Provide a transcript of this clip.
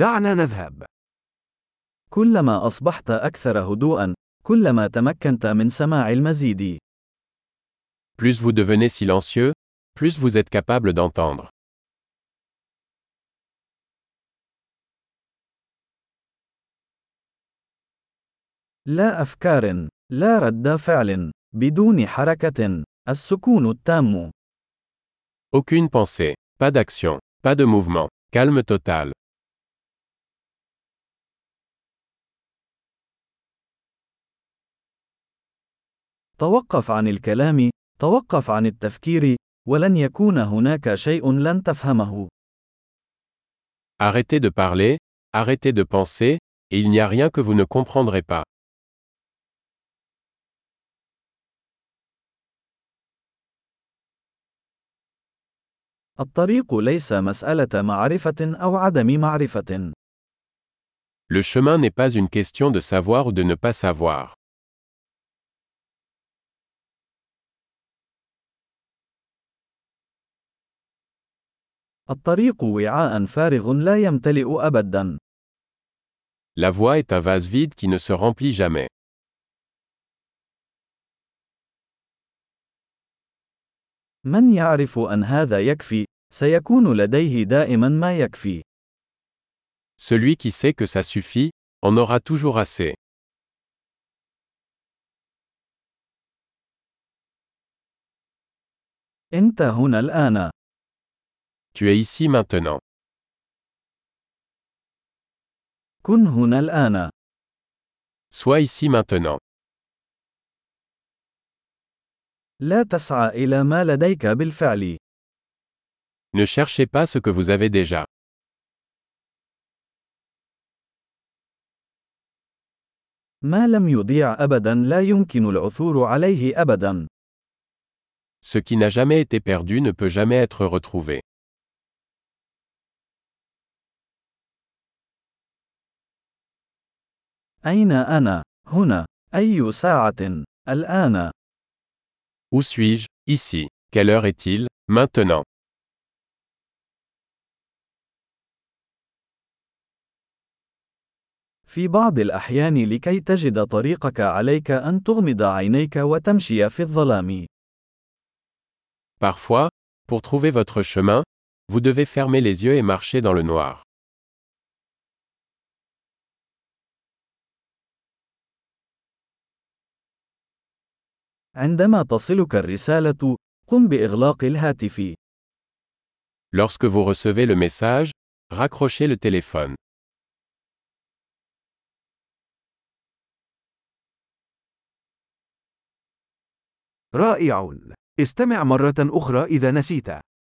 دعنا نذهب. كلما أصبحت أكثر هدوءا، كلما تمكنت من سماع المزيد. Plus vous devenez silencieux, plus vous êtes capable d'entendre. لا أفكار، لا رد فعل، بدون حركة، السكون التام. Aucune pensée, pas d'action, pas de mouvement, calme total. توقف عن الكلام، توقف عن التفكير، ولن يكون هناك شيء لن تفهمه. Arrêtez de parler, arrêtez de penser, et il n'y a rien que vous ne comprendrez pas. الطريق ليس مسألة معرفة أو عدم معرفة. Le chemin n'est pas une question de savoir ou de ne pas savoir. الطريق وعاء فارغ لا يمتلئ أبدا. La voie est un vase vide qui ne se remplit jamais. من يعرف أن هذا يكفي، سيكون لديه دائما ما يكفي. Celui qui sait que ça suffit, en aura toujours assez. أنت هنا الآن. Tu es ici maintenant. كن هنا الآن. Sois ici maintenant. لا تسعى إلى ما لديك بالفعل. Ne cherchez pas ce que vous avez déjà. ما لم يضيع أبدا لا يمكن العثور عليه أبدا. Ce qui n'a jamais été perdu ne peut jamais être retrouvé. أين أنا؟ هنا. أي ساعة؟ الآن. Où suis-je Ici. Quelle heure est-il Maintenant. في بعض الأحيان لكي تجد طريقك عليك أن تغمض عينيك وتمشي في الظلام. Parfois, pour trouver votre chemin, vous devez fermer les yeux et marcher dans le noir. عندما تصلك الرسالة، قم بإغلاق الهاتف. Lorsque vous recevez le message, raccrochez le téléphone. رائع. استمع مرة أخرى إذا نسيت.